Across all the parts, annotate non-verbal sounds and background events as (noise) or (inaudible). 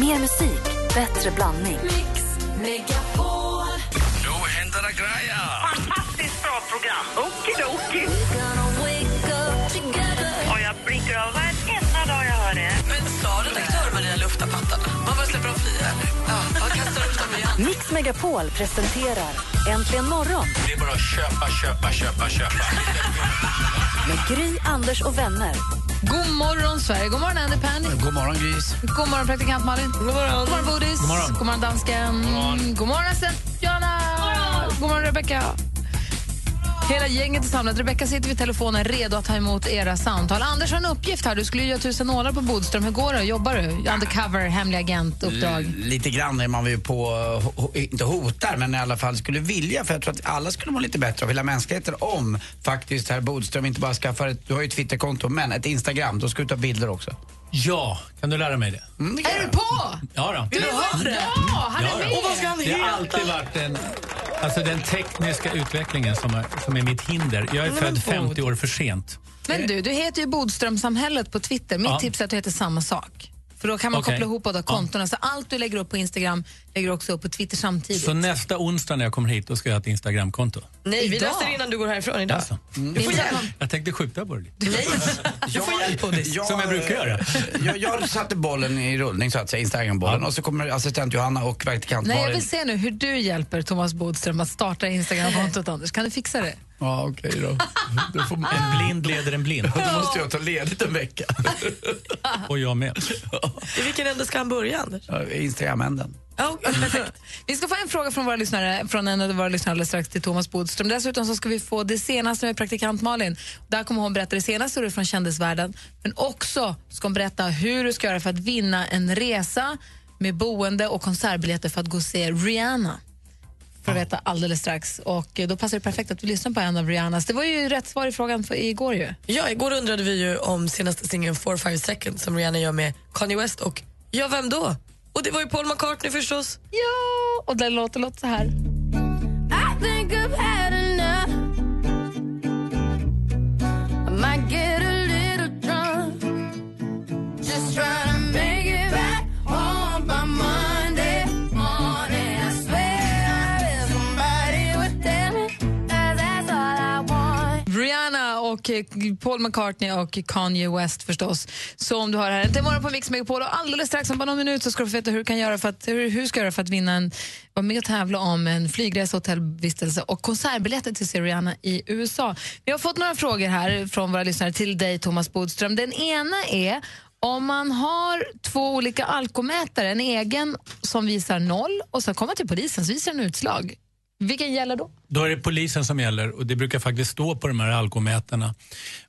Mer musik, bättre blandning. Mix Megapol. Nu händer det grejer! Fantastiskt bra program. Okidoki. Och jag blir av varenda dag jag hör det. Men sa redaktör Maria lufta pattarna? Man bara släpper dem fria nu. Ja, jag kastar upp dem igen. Mix Megapol presenterar Äntligen morgon Det är bara att köpa, köpa, köpa, köpa. med Gry, Anders och vänner. God morgon, Sverige. God morgon, Andy Pandy. God morgon, gris. God morgon, praktikant Malin. God morgon, God morgon Bodis. God morgon, God morgon dansken. God morgon, God morgon Johanna. God morgon, Rebecca. Hela gänget är samlat. Rebecka sitter vid telefonen redo att ta emot era samtal. Anders har en uppgift här. Du skulle göra tusen nålar på Bodström. Hur går det? Jobbar du? Undercover, hemlig agent-uppdrag? L- Lite grann är man ju på, ho- inte hotar, men i alla fall skulle vilja. För jag tror att alla skulle må lite bättre av hela mänskligheten om faktiskt herr Bodström inte bara skaffar ett, du har ju ett Twitterkonto, men ett Instagram. Då ska du ta bilder också. Ja, kan du lära mig det? Mm, det Är du på? Ja då. Vill du ha det? Ja, han är med. Och vad ska han Det har alltid varit en, alltså den tekniska utvecklingen som är, som är mitt hinder. Jag är född 50 år för sent. Men du, du heter ju Bodströmsamhället på Twitter. Mitt Ja. tips är att du heter samma sak. För då kan man Okej. koppla ihop båda kontona. Så allt du lägger upp på Instagram lägger du också upp på Twitter samtidigt. Så nästa onsdag när jag kommer hit då ska jag ha ett Instagramkonto. Nej, vi Idag? läser innan du går härifrån idag. Alltså. Det är inte så att man- Jag tänkte skjuta på det lite. Nej, (laughs) du får hjälp på det. Jag- Som jag brukar göra. Jag, jag satte bollen i rullning, så att säga, Instagram-bollen. Och så kommer assistent Johanna och praktikant Nej, jag vill se nu hur du hjälper Thomas Bodström att starta Instagramkontot, Anders. Kan du fixa det? Ja, okej då. då, får man, En blind leder en blind. då måste jag ta ledigt en vecka. Och jag med. I vilken ände ska han börja, Anders? Ja, Instagram-änden. Ja, perfekt. Vi ska få en fråga från våra lyssnare, från en av våra lyssnare alldeles strax till Thomas Bodström. Dessutom så ska vi få det senaste med praktikant Malin. Där kommer hon berätta det senaste från kändisvärlden. Men också ska hon berätta hur du ska göra för att vinna en resa med boende och konsertbiljetter för att gå och se Rihanna. För att veta alldeles strax. Och eh, då passar det perfekt att vi lyssnar på en av Rihannas. Det var ju rätt svar i frågan för igår ju. Ja, igår undrade vi ju om senaste singeln 4-5 seconds som Rihanna gör med Kanye West och ja, vem då? Och det var ju Paul McCartney förstås. Ja, och den låter, låter så här. Och eh, Paul McCartney och Kanye West förstås. Så om du har här, det är morgon på Mix Megapol och alldeles strax om bara någon minut så ska du få veta hur du kan göra för att, hur, hur ska göra för att vinna en, vara med och tävla om en flygresa, hotellvistelse och konsertbiljetter till Siriana i USA. Vi har fått några frågor här från våra lyssnare till dig Thomas Bodström. Den ena är om man har två olika alkomätare, en egen som visar noll och så kommer man till polisen så visar den utslag. Vilken gäller då? Då är det polisen som gäller och det brukar faktiskt stå på de här alkomätarna.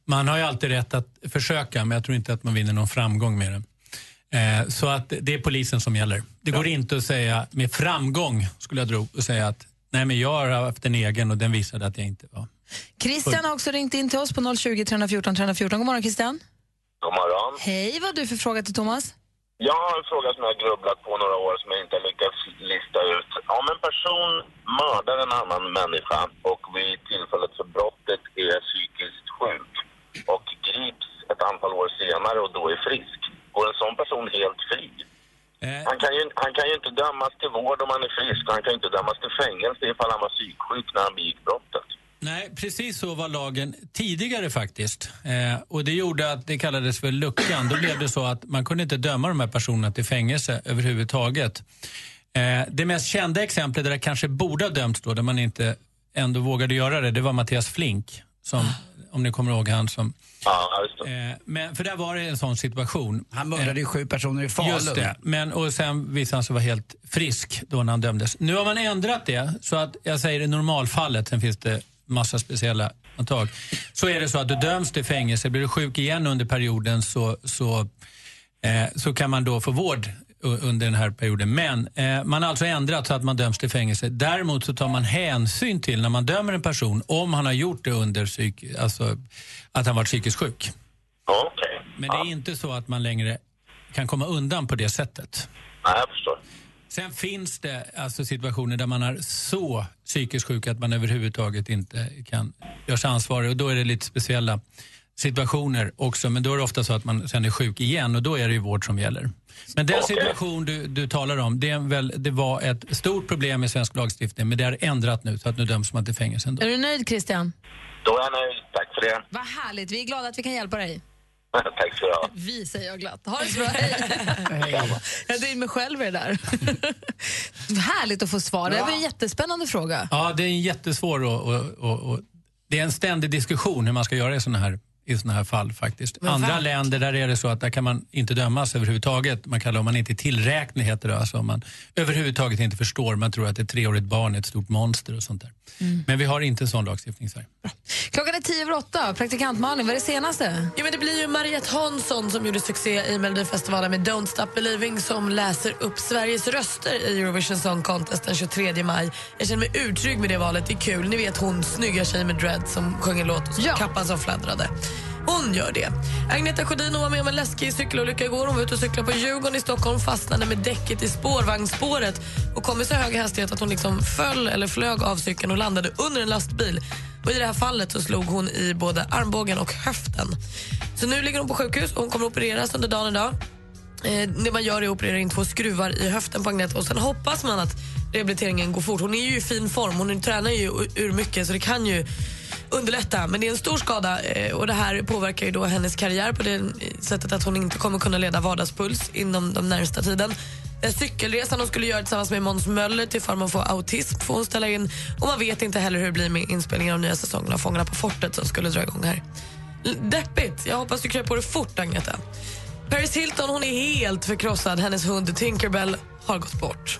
Man har ju alltid rätt att försöka men jag tror inte att man vinner någon framgång med det. Eh, så att det är polisen som gäller. Det går inte att säga med framgång skulle jag tro och säga att nej men jag har haft en egen och den visade att jag inte var. Christian har också ringt in till oss på 020 314 314. God morgon Christian. God morgon. Hej, vad har du för fråga till Thomas? Jag har en fråga som jag har grubblat på några år som jag inte har lyckats lista ut. Om en person mördar en annan människa och vid tillfället för brottet är psykiskt sjuk och grips ett antal år senare och då är frisk, går en sån person helt fri? Eh, Han kan, ju, han kan ju inte dömas till vård om han är frisk och han kan ju inte dömas till fängelse ifall han var psyksjuk när han begick brottet. Nej, precis så var lagen tidigare faktiskt. Eh, och det gjorde att det kallades för luckan. Då blev det så att man kunde inte döma de här personerna till fängelse överhuvudtaget. Eh, det mest kända exemplet där det kanske borde ha dömts då, där man inte ändå vågade göra det, det var Mattias Flink. Som, om ni kommer ihåg han som... Ja, just det. Eh, men, för där var det en sån situation. Han mördade ju sju personer i Falun. Just det. Men, och sen visade han sig vara helt frisk då när han dömdes. Nu har man ändrat det, så att jag säger i normalfallet, sen finns det massa speciella undantag. Så är det så att du döms till fängelse, blir du sjuk igen under perioden så, så, eh, så kan man då få vård under den här perioden. Men eh, man har alltså ändrat så att man döms till fängelse. Däremot så tar man hänsyn till när man dömer en person om han har gjort det under psyk, alltså att han varit psykiskt sjuk. Okej. Men det är inte så att man längre kan komma undan på det sättet. Nej, jag förstår. Sen finns det alltså situationer där man är så psykiskt sjuk att man överhuvudtaget inte kan göra sig ansvarig och då är det lite speciella situationer också, men då är det ofta så att man sen är sjuk igen och då är det ju vård som gäller. Men den situation du, du talar om, det, är väl, det var ett stort problem i svensk lagstiftning, men det har ändrat nu så att nu döms man till fängelse ändå. Är du nöjd Christian? Då är jag nöjd. Tack för det. Vad härligt, vi är glada att vi kan hjälpa dig. (laughs) Tack ska du ha. Vi säger jag glatt. Ha det så bra, hej. (laughs) Jag är mig själv i det där. (laughs) Härligt att få svar. Det var en jättespännande fråga. Ja, det är en jättesvår och, och, och, och det är en ständig diskussion hur man ska göra i såna här i såna här fall faktiskt. Men Andra verkligen. länder där är det så att där kan man inte dömas överhuvudtaget. Man kallar om man inte är tillräknig heter det. Alltså om man överhuvudtaget inte förstår, man tror att ett treårigt barn är ett stort monster och sånt där. Men vi har inte en sån lagstiftning i Sverige. Klockan är tio över åtta. Praktikant Malin, vad är det senaste? Ja, men det blir ju Mariette Hansson som gjorde succé i Melodifestivalen med Don't Stop Believing som läser upp Sveriges röster i Eurovision Song Contest den 23 maj. Jag känner mig utrygg med det valet. Det är kul. Ni vet hon snygga tjej med dread som sjöng en låt och Ja. kappan som fladdrade. Hon gör det. Agneta Sjödin var med om en läskig cykelolycka igår. Hon var ute och cyklade på Djurgården i Stockholm, fastnade med däcket i spårvagnsspåret och kom i så hög hastighet att hon liksom föll eller flög av cykeln och landade under en lastbil. Och I det här fallet så slog hon i både armbågen och höften. Så nu ligger hon på sjukhus och hon kommer opereras under dagen idag. Eh, det man gör är att operera in två skruvar i höften på Agneta och sen hoppas man att rehabiliteringen går fort. Hon är ju i fin form, hon tränar ju ur mycket så det kan ju underlätta. Men det är en stor skada eh, och det här påverkar ju då hennes karriär på det sättet att hon inte kommer kunna leda vardagspuls inom de närmsta tiden. Den cykelresan hon skulle göra tillsammans med Måns Möller till förmån för autism får hon ställa in och man vet inte heller hur det blir med inspelningen av nya säsongen av Fångarna på fortet som skulle dra igång här. Deppigt. Jag hoppas du kryper på det fort, Agneta. Paris Hilton hon är helt förkrossad. Hennes hund Tinkerbell har gått bort.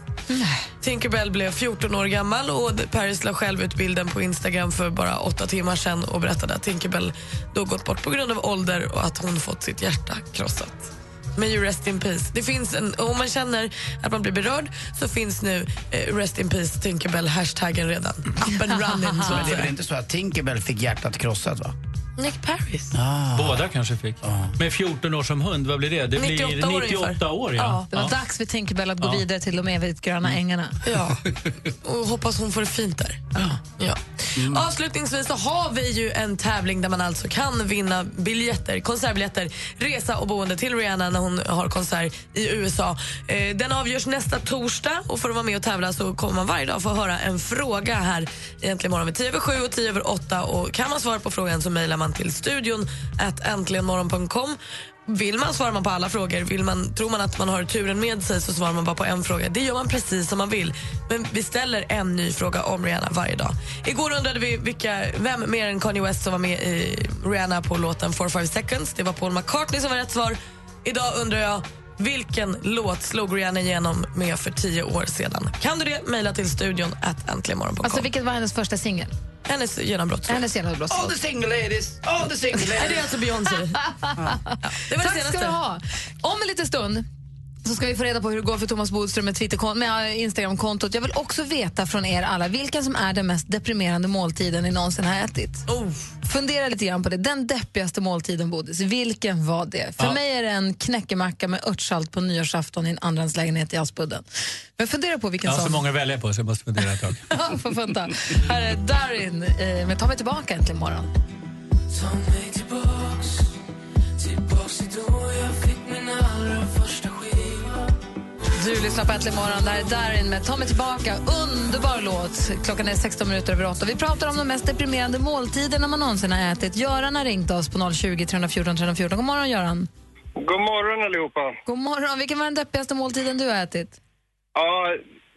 Tinkerbell blev 14 år gammal och Paris la själv ut bilden på Instagram för bara åtta timmar sedan och berättade att Tinkerbell då gått bort på grund av ålder och att hon fått sitt hjärta krossat. Men ju rest in peace. Det finns en, om man känner att man blir berörd så finns nu eh, rest in peace Tinkerbell-hashtaggen redan. Up and running. Men det är väl inte så att Tinkerbell fick hjärtat krossat va? Nick Paris. Båda kanske fick. Med 14 år som hund, vad blir det? Det blir 98 år 98 ungefär. år. Ja. Det var dags för Tinkerbell att gå Ja. vidare till de evigt gröna ängarna. Ja, (laughs) och hoppas hon får det fint där. Ja. Avslutningsvis så har vi ju en tävling där man alltså kan vinna biljetter, konsertbiljetter, resa och boende till Rihanna när hon har konsert i USA. Eh, den avgörs nästa torsdag och för att vara med och tävla så kommer man varje dag få höra en fråga här i Äntligen morgon vid 10 över 7 och 10 över 8 och kan man svara på frågan så mejlar man till studion at äntligenmorgon.com vill man svarar man på alla frågor. Vill man, tror man att man har turen med sig så svarar man bara på en fråga. Det gör man precis som man vill. Men vi ställer en ny fråga om Rihanna varje dag. Igår undrade vi vilka, vem mer än Kanye West som var med i Rihanna på låten 4-5 seconds. Det var Paul McCartney som var rätt svar. Idag undrar jag vilken låt slog Rihanna igenom med för tio år sedan? Kan du det? Mejla till studion at äntligenmorgon.com. Alltså, vilket var hennes första singel? Hennes genombrott. Hennes genombrott. All the single ladies, all the single ladies. det är alltså Beyoncé. (laughs) ja, det var det Tack senaste. ska du ha. Om en liten stund så ska vi få reda på hur det går för Thomas Bodström med, Twitter med Instagramkontot. Jag vill också veta från er alla vilken som är den mest deprimerande måltiden ni någonsin har ätit. Oh. Fundera lite grann på det. Den deppigaste måltiden, Bodis, vilken var det? För Ja. mig är det en knäckemacka med örtsalt på nyårsafton i en andrahandslägenhet i Aspudden. Men fundera på vilken Jag har så många att välja på så jag måste fundera ett tag. (laughs) Ja, får funta. Här är Darin eh, med Ta mig tillbaka äntligen morgon. Du lyssnar på Äntligen morgon. Där är Darin med Ta mig tillbaka. Underbar låt. Klockan är 16 minuter över 8. Vi pratar om de mest deprimerande måltiderna man någonsin har ätit. Göran har ringt oss på 020 314 314. God morgon, Göran. God morgon allihopa. God morgon. Vilken var den deppigaste måltiden du har ätit? Ja,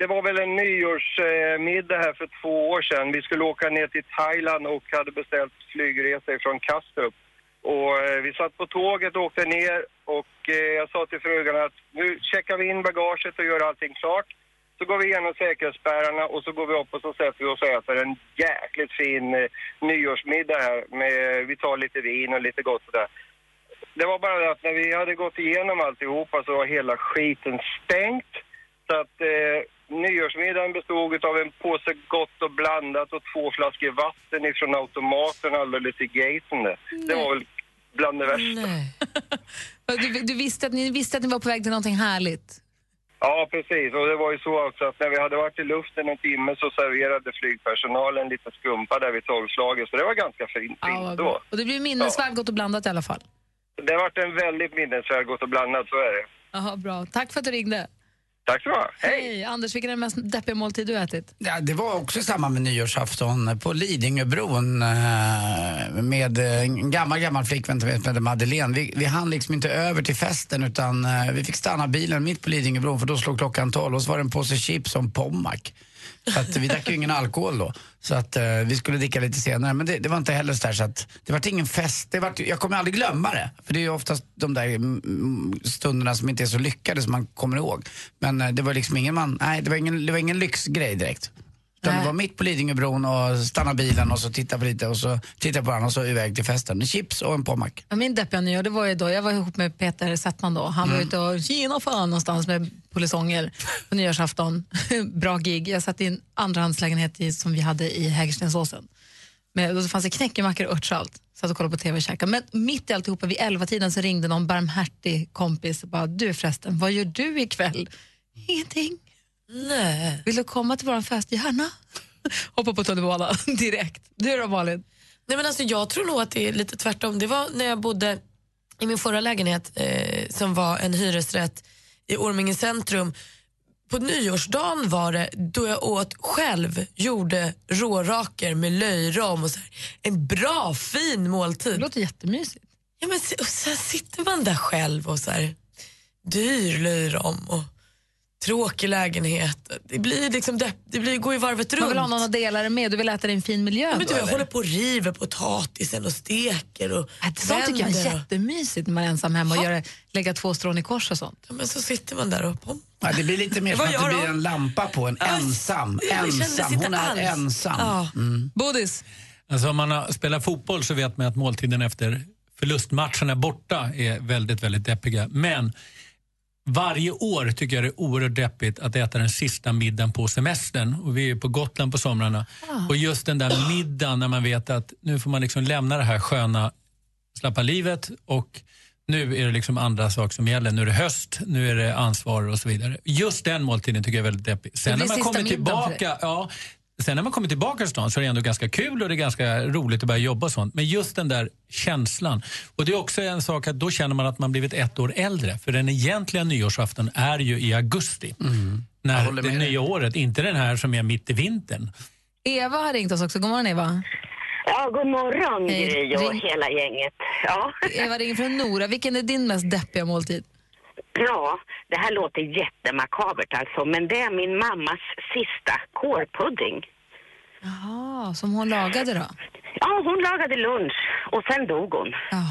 det var väl en nyårsmiddag här för två år sedan. Vi skulle åka ner till Thailand och hade beställt flygresa från Kastrup. Och eh, vi satt på tåget och åkte ner och eh, jag sa till frugan att nu checkar vi in bagaget och gör allting klart. Så går vi igenom säkerhetsspärrarna och så går vi upp och så sätter vi oss och äter en jäkligt fin eh, nyårsmiddag här. Med, vi tar lite vin och lite gott sådär. Det var bara det att när vi hade gått igenom alltihopa så var hela skiten stängt. Så att eh, nyårsmiddagen bestod av en påse gott och blandat och två flaskor vatten ifrån automaten alldeles i gaten där. Det var väl bland det värsta. Nej. Du, du visste att, ni visste att ni var på väg till någonting härligt? Ja, precis. Och det var ju så också att när vi hade varit i luften en timme så serverade flygpersonalen lite skumpa där vid tolvslaget. Så det var ganska fint, Ja, då. Och det blir minnesvärt gott och blandat i alla fall. Det har varit en väldigt minnesvärd Gott och blandat, så är det. Jaha, bra. Tack för att du ringde. Tack så du ha. Hej! Anders, vilken är den mest deppiga måltid du ätit? Ja, det var också i samband med nyårsafton på Lidingöbron eh, med eh, en gammal, gammal flickvän som hette Madeleine. Vi, vi hann liksom inte över till festen utan eh, vi fick stanna bilen mitt på Lidingöbron för då slog klockan 12 och så var det en påse chips och en Pommac. Så att vi drack ju ingen alkohol då. Så att eh, vi skulle dricka lite senare. Men det, det var inte heller så där så att det var ingen fest. Det var, jag kommer aldrig glömma det. För det är ju oftast de där mm, stunderna som inte är så lyckade som man kommer ihåg. Men eh, det var liksom ingen man, nej det var ingen, det var ingen lyxgrej direkt. Utan det var mitt på Lidingöbron och stanna bilen och så titta på lite och så titta på varandra och så iväg till festen. Chips och en Pommac. Ja, Min deppiga nyår, det var ju då, jag var ihop med Peter Settman då. Han var ute och Kina fan någonstans med polisonger på nyårsafton. (laughs) Bra gig. Jag satt i en andrahandslägenhet i, som vi hade i Hägerstensåsen. Med, då fanns det knäckemackor och örtsalt. Satt och kollade på TV och käkade. Men mitt i alltihopa vid elva tiden så ringde någon barmhärtig kompis och bara, du förresten, vad gör du ikväll? Ingenting. Nej. Vill du komma till vår fest? Gärna. (laughs) Hoppa på tunnelbanan (laughs) direkt. Du då Malin? Nej, men alltså, jag tror nog att det är lite tvärtom. Det var när jag bodde i min förra lägenhet eh, som var en hyresrätt i Orminge centrum. På nyårsdagen var det då jag åt själv, gjorde råraker med löjrom och så här. En bra, fin måltid. Det låter jättemysigt. Ja, men, och sen sitter man där själv och så här, dyr löjrom och tråkig lägenhet. Det blir liksom det, det blir, går i varvet runt. Man vill ha någon att dela det med, du vill äta det i en fin miljö. Ja, men då, du, jag håller på och river potatisen och steker och Sånt tycker jag är jättemysigt när man är ensam hemma och gör, lägga två strån i kors och sånt. Ja, men så sitter man där och pom. Ja, det blir lite mer (laughs) som att det blir en lampa på en. Ensam, ensam. Hon är ensam. Ja. Mm. Bodis? Alltså om man har spelat fotboll så vet man att måltiden efter förlustmatcherna borta är väldigt, väldigt deppiga. Men varje år tycker jag det är oerhört deppigt att äta den sista middagen på semestern. Och vi är på Gotland på somrarna. Och just den där middagen när man vet att nu får man liksom lämna det här sköna, slappa livet och nu är det liksom andra saker som gäller. Nu är det höst, nu är det ansvar och så vidare. Just den måltiden tycker jag är väldigt deppig. Sen när man kommer tillbaka, ja, sen när man kommer tillbaka till stan så är det ändå ganska kul och det är ganska roligt att börja jobba och sånt. Men just den där känslan. Och det är också en sak att då känner man att man blivit ett år äldre. För den egentliga nyårsafton är ju i augusti. Jag När det dig. nya året, inte den här som är mitt i vintern. Eva har ringt oss också. God morgon Eva. Ja, god morgon. Gry och hela gänget. Ja. Eva ringer från Nora. Vilken är din mest deppiga måltid? Ja, det här låter jättemakabert alltså, men det är min mammas sista kårpudding. Jaha, som hon lagade då? Ja, hon lagade lunch och sen dog hon. Ja.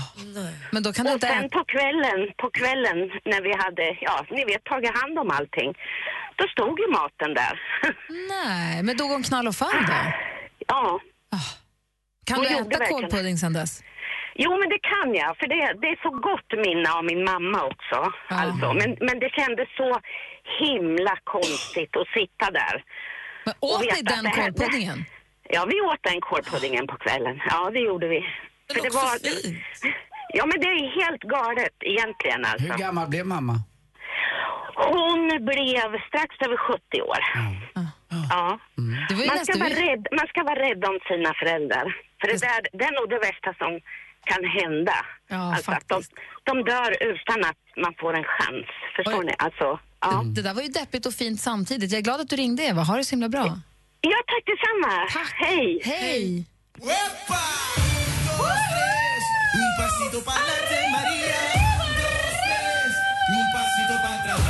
Men då kan du Och inte sen på kvällen, på kvällen när vi hade, ja, ni vet, tagit hand om allting, då stod ju maten där. (laughs) Nej, men dog hon knall och fall då? ja. Kan Hon du äta verkligen. kålpudding sen dess? Jo, men det kan jag, för det, det är så gott minne av min mamma också. Alltså. Men, men det kändes så himla konstigt att sitta där. Men åt ni veta den här- kålpuddingen? Ja, vi åt den kålpuddingen på kvällen. Ja, det gjorde vi. För det var, fint. Ja, men det är helt galet egentligen alltså. Hur gammal blev mamma? Hon blev strax över 70 år. Ja. Det var ju Man ska, vara rädd, man ska vara rädd om sina föräldrar. För det, där, det är nog det värsta som kan hända. Ja, alltså att de, de dör utan att man får en chans. Förstår Oj. ni? Alltså, ja. Det där var ju deppigt och fint samtidigt. Jag är glad att du ringde Eva. Ha det så himla bra. ja, tack detsamma. Hej! Hej!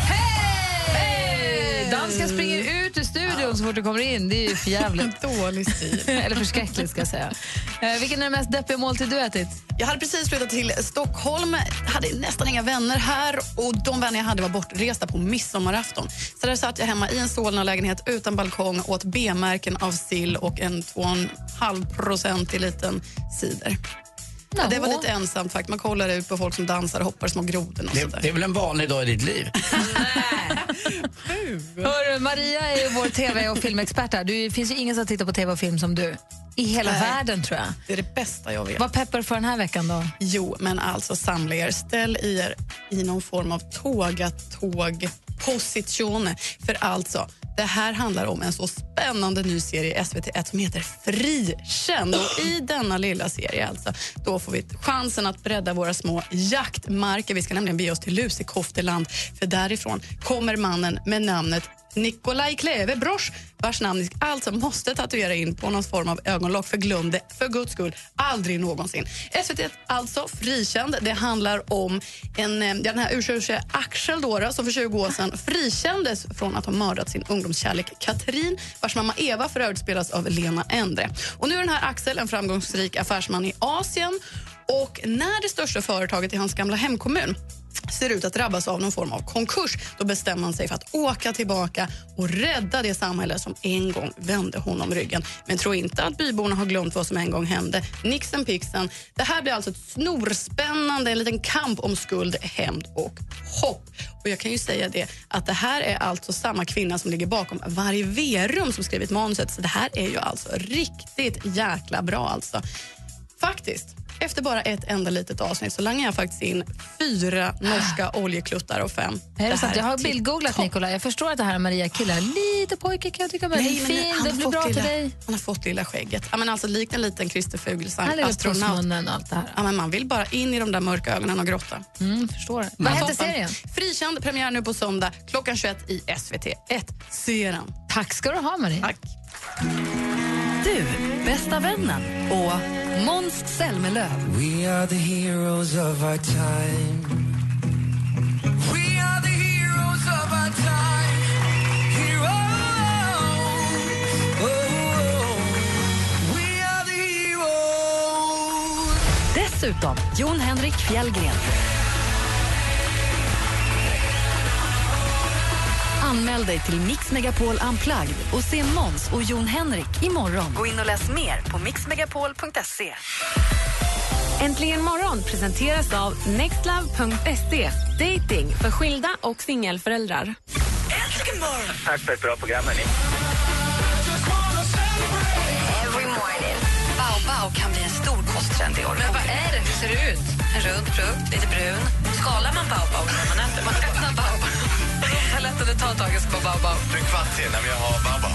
Hej! Dansken springer ut studion så fort du kommer in. Det är ju för jävligt. (laughs) Dålig stil. (laughs) Eller förskräckligt ska jag säga. Eh, vilken är den mest deppiga måltid du ätit? Jag hade precis flyttat till Stockholm, hade nästan inga vänner här och de vänner jag hade var bortresta på midsommarafton. Så där satt jag hemma i en Solna-lägenhet utan balkong åt B-märken av sill och en 2,5 procentig liten cider. Ja, det var lite ensamt faktiskt. Man kollar ut på folk som dansar och hoppar små grodor och Det, sådär. det är väl en vanlig dag i ditt liv? (laughs) Hör, Maria är ju vår tv och filmexpert här. Det finns ju ingen som tittar på tv och film som du. I hela Nej. världen tror jag. Det är det bästa jag vet. Vad peppar för den här veckan då? Jo, men alltså samla er. Ställ er i någon form av tågat tåg Posizione. För alltså, det här handlar om en så spännande ny serie i SVT1 som heter Frikänd. Och I denna lilla serie alltså, då får vi chansen att bredda våra små jaktmarker. Vi ska nämligen bege oss till Lusekofteland för därifrån kommer mannen med namnet Nikolaj Kleve-Brosch vars namn ni alltså måste tatuera in på någon form av ögonlock. För glöm det för guds skull aldrig någonsin. SVT alltså frikänd. Det handlar om en, eh, den här ursäktiga Axel då, som för 20 år sedan frikändes från att ha mördat sin ungdomskärlek Katrin vars mamma Eva för övrigt spelas av Lena Endre. Och nu är den här Axel en framgångsrik affärsman i Asien och när det största företaget i hans gamla hemkommun ser ut att drabbas av någon form av konkurs. Då bestämmer han sig för att åka tillbaka och rädda det samhälle som en gång vände honom ryggen. Men tro inte att byborna har glömt vad som en gång hände. Nixen pixen. Det här blir alltså ett snorspännande, en liten kamp om skuld, hämnd och hopp. Och jag kan ju säga det att det här är alltså samma kvinna som ligger bakom Variverum som skrivit manuset. Så det här är ju alltså riktigt jäkla bra alltså. Faktiskt. Efter bara ett enda litet avsnitt så langar jag faktiskt in fyra norska oljekluttar och fem. Är det sant? Jag har bildgooglat topp. Nikolaj. Jag förstår att det här är Maria killar. Lite pojke kan jag tycka, men Nej, men fin. han Det blir bra till lilla, dig. Han har fått lilla skägget. Ja, men alltså, likt en liten Christer Fuglesang, astronaut. pussmunnen och allt det här. Ja, men man vill bara in i de där mörka ögonen och grotta. Mm, förstår det. Vad heter serien? Frikänd, premiär nu på söndag klockan 21 i SVT1. Se den. Tack ska du ha, Maria. Tack. Du, bästa vännen och Måns Zelmerlöw. We are the heroes of our time. We are the heroes of our time. Heroes. Oh, we are the heroes. Dessutom Jon Henrik Fjällgren. Anmäl dig till Mix Megapol Unplugged och se Måns och Jon Henrik imorgon. Gå in och läs mer på mixmegapol.se. Äntligen morgon presenteras av nextlove.se. Dating för skilda och singelföräldrar. Äntligen morgon! Tack för ett bra program, hörni. Every morning. Baobab kan bli en stor kosttrend i år. Men vad är det? Hur ser det ut? En rund frukt, lite brun. Skalar man baobab när man äter? Man öppnar baobab. Hur lätt är det att ta tag i baobab? En kvart sen när vi har babba.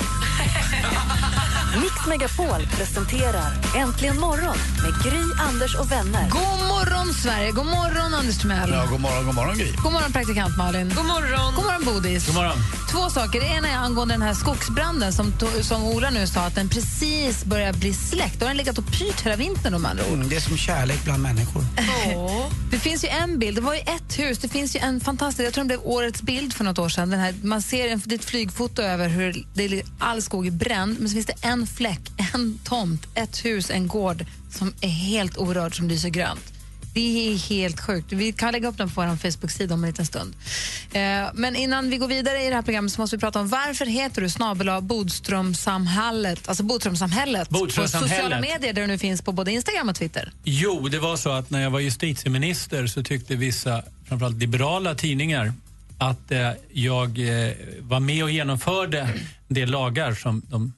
Mix Megapol presenterar Äntligen morgon med Gry, Anders och vänner. God morgon, Sverige! God morgon, Anders Timell. Ja, god morgon, god morgon Gry. God morgon, praktikant Malin. God morgon. God morgon, Bodis. God morgon. Två saker. Det ena är angående den här skogsbranden som, som Ola nu sa att den precis börjar bli släckt. Då har den legat och pyrt hela vintern om andra ord. Mm, det är som kärlek bland människor. (laughs) Det finns ju en bild, det var ju ett hus, det finns ju en fantastisk, jag tror det blev årets bild för något år sedan. Den här, man ser en, det är ett flygfoto över hur det är, all skog är bränd, men så finns det en fläck, en tomt, ett hus, en gård som är helt orörd, som lyser grönt. Det är helt sjukt. Vi kan lägga upp den på vår Facebook-sida om en liten stund. Eh, men innan vi går vidare i det här programmet så måste vi prata om varför heter du snabel Bodströmsamhället, alltså Bodströmsamhället, på Bodströmsamhället. sociala medier där du nu finns på både Instagram och Twitter. Jo, det var så att när jag var justitieminister så tyckte vissa, framförallt liberala tidningar, att eh, jag eh, var med och genomförde en del lagar som de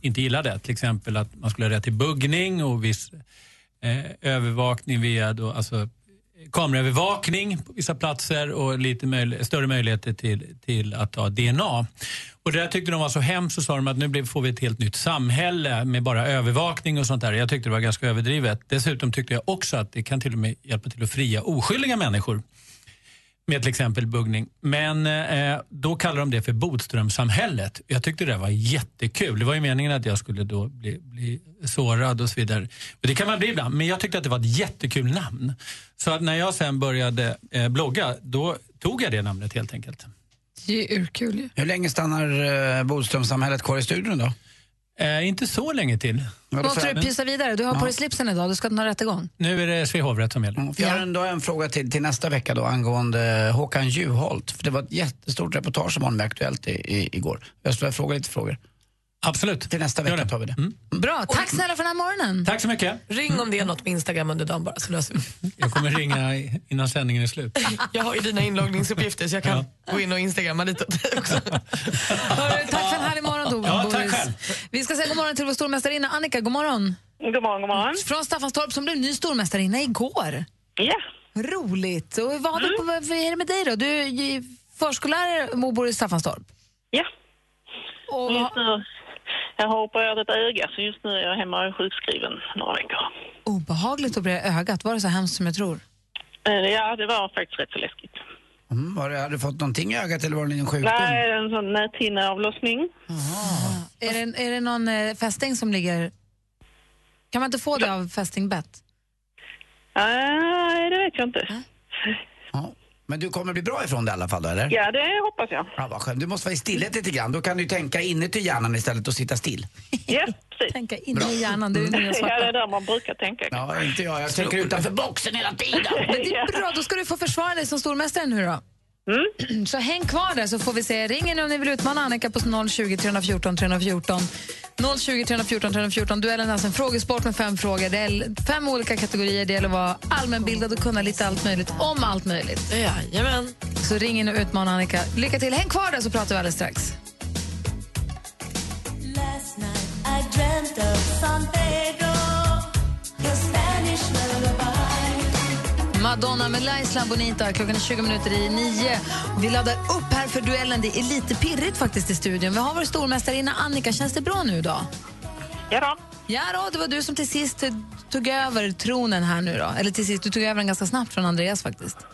inte gillade. Till exempel att man skulle ha rätt till buggning och viss eh, övervakning via då, alltså, kameraövervakning på vissa platser och lite möj- större möjligheter till, till att ta DNA. Och det där tyckte de var så hemskt så sa de att nu får vi ett helt nytt samhälle med bara övervakning och sånt där. Jag tyckte det var ganska överdrivet. Dessutom tyckte jag också att det kan till och med hjälpa till att fria oskyldiga människor med till exempel buggning. Men eh, då kallar de det för Bodströmsamhället. Jag tyckte det var jättekul. Det var ju meningen att jag skulle då bli, bli sårad och så vidare. Och det kan man bli ibland, men jag tyckte att det var ett jättekul namn. Så att när jag sen började eh, blogga, då tog jag det namnet helt enkelt. Det är urkul ju. Hur länge stannar eh, Bodströmsamhället kvar i studion då? Eh, inte så länge till. Måste du pysa vidare? Du har på dig slipsen idag, du ska ha rättegång. Nu är det Svea hovrätt som gäller. För jag har ändå en fråga till, till nästa vecka då angående Håkan Juholt. För det var ett jättestort reportage som var med Aktuellt i, i, igår. Jag skulle vilja fråga lite frågor. Absolut. Till nästa vecka tar vi det. Bra, tack snälla för den här morgonen. Tack så mycket. Ring om det är något med Instagram under dagen bara så löser vi Jag kommer ringa innan sändningen är slut. Jag har ju dina inloggningsuppgifter så jag kan gå in och instagramma lite åt dig också. Hörru, tack för en härlig morgon, Tove. Ja, tack själv. Vi ska säga god morgon till vår stormästarinna Annika. God morgon. God morgon, god morgon. Från Staffanstorp som blev ny stormästarinna igår. Ja. Roligt. Och vad, har du på, vad är det med dig då? Du är förskollärare och bor i Staffanstorp. Ja. Och jag har opererat ett öga så just nu är jag hemma och är sjukskriven några veckor. Obehagligt att bli ögat. Var det så hemskt som jag tror? Eh, Ja, det var faktiskt rätt så läskigt. Mm, var det, hade du fått någonting i ögat eller var det en sjukdom? Nej, en sån näthinneavlossning. Är det, är det någon eh, fästing som ligger... Kan man inte få det av fästingbett? Nej, det vet jag inte. Men du kommer bli bra ifrån det i alla fall då, eller? Ja, det hoppas jag. Ja, vad skönt. Du måste vara i stillhet lite grann. Då kan du tänka inuti hjärnan istället och sitta still. Ja, precis. Tänka in i hjärnan, det är nya (laughs) Ja, det är där man brukar tänka. Ja, inte jag. Jag tänker utanför boxen hela tiden. Men det är bra, då ska du få försvara dig som stormästare nu då. Så häng kvar där så får vi se. Ring nu om ni vill utmana Annika på 020 314 314. 020 314 314. Duellen är alltså en frågesport med fem frågor. Det är fem olika kategorier. Det gäller att vara allmänbildad och kunna lite allt möjligt om allt möjligt. Jajamän. Så ring in och utmana Annika. Lycka till. Häng kvar där så pratar vi alldeles strax. Last night I dreamt of San Pedro, your Spanish lullaby. Madonna med La Isla Bonita. Klockan är 20 minuter i nio. Vi laddar upp här för duellen. Det är lite pirrigt faktiskt i studion. Vi har vår stormästarinna Annika. Känns det bra nu då? Ja då. Ja då, det var du som till sist tog över tronen här nu då. Eller till sist, du tog över den ganska snabbt från Andreas faktiskt.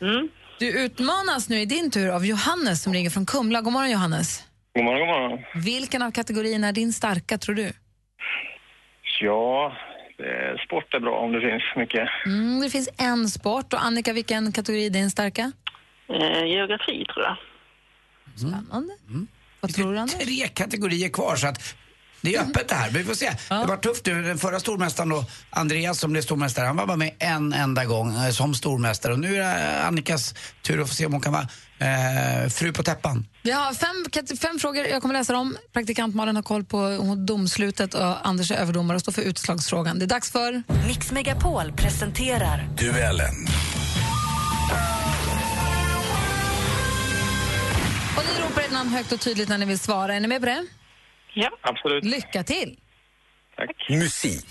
Mm. Du utmanas nu i din tur av Johannes som ringer från Kumla. God morgon Johannes. God morgon, god morgon. Vilken av kategorierna är din starka tror du? Ja, sport är bra om det finns mycket. Mm, det finns en sport. Och Annika, vilken kategori är din starka? Eh, geografi, tror jag. Spännande. Vad tror du, Anders? Tre kategorier kvar så att det är öppet det här. Vi får se. Det var tufft nu. Den förra stormästaren då, Andreas som blev stormästare, han var bara med en enda gång eh, som stormästare. Och nu är det Annikas tur att få se om hon kan vara eh, fru på täppan. Vi har fem, fem frågor jag kommer läsa dem. Praktikant Malin har koll på domslutet och Anders är överdomare och står för utslagsfrågan. Det är dags för... Mix Megapol presenterar Duellen. Och ni ropar ert namn högt och tydligt när ni vill svara. Är ni med på det? Ja, absolut. Lycka till! Tack. Musik.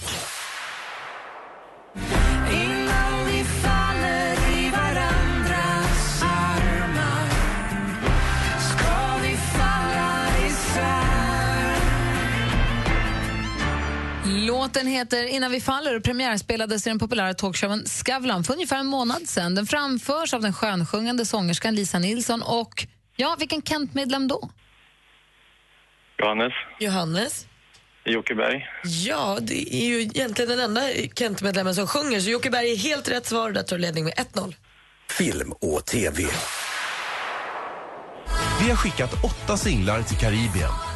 Låten heter Innan vi faller och premiärspelades i den populära talkshowen Skavlan för ungefär en månad sedan. Den framförs av den skönsjungande sångerskan Lisa Nilsson och, ja, vilken Kent-medlem då? Johannes, Johannes? Jocke Berg. Ja, det är ju egentligen den enda Kent-medlemmen som sjunger, så Jocke Berg är helt rätt svar. Där tar ledning med 1-0. Film och TV. Vi har skickat åtta singlar till Karibien.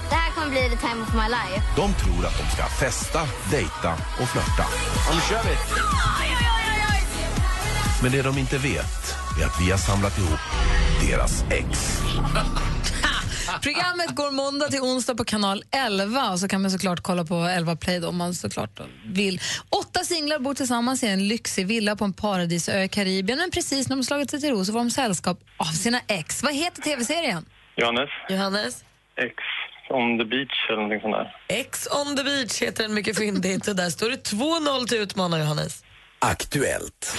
Kommer bli the time of my life. De tror att de ska festa, dejta och flörta. Ja, nu kör vi. Men det de inte vet är att vi har samlat ihop deras ex. (laughs) Programmet går måndag till onsdag på kanal 11 och så kan man såklart kolla på 11 Play då, om man såklart vill. Åtta singlar bor tillsammans i en lyxig villa på en paradisö i Karibien men precis när de slagit sig till ro så får de sällskap av sina ex. Vad heter tv-serien? Johannes, Johannes? X on the beach eller någonting sånt där. Ex on the beach heter den mycket fyndigt. Och där står det 2-0 till utmanare Johannes. Aktuellt.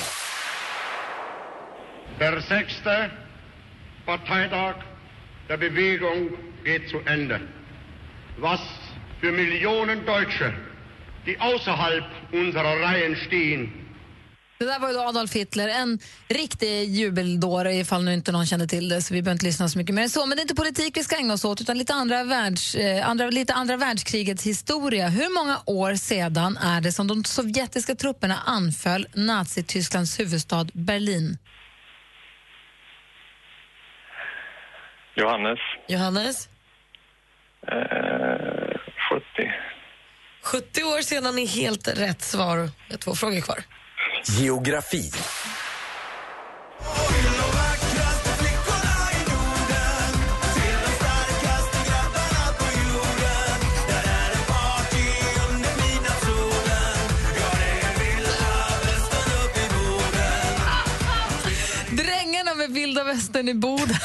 Der sechste Parteitag der Bewegung geht zu Ende. Was für Millionen Deutsche, die außerhalb unserer Reihen stehen, Det där var ju då Adolf Hitler, en riktig jubeldåre ifall nu inte någon kände till det så vi behöver inte lyssna så mycket mer än så. Men det är inte politik vi ska ägna oss åt utan lite andra, världs, eh, andra, lite andra världskrigets historia. Hur många år sedan är det som de sovjetiska trupperna anföll Nazitysklands huvudstad Berlin? Johannes, Johannes? eh, 70. 70 år sedan är helt rätt svar. Jag har två frågor kvar. Geografi. Drängarna med vilda västern i Boden.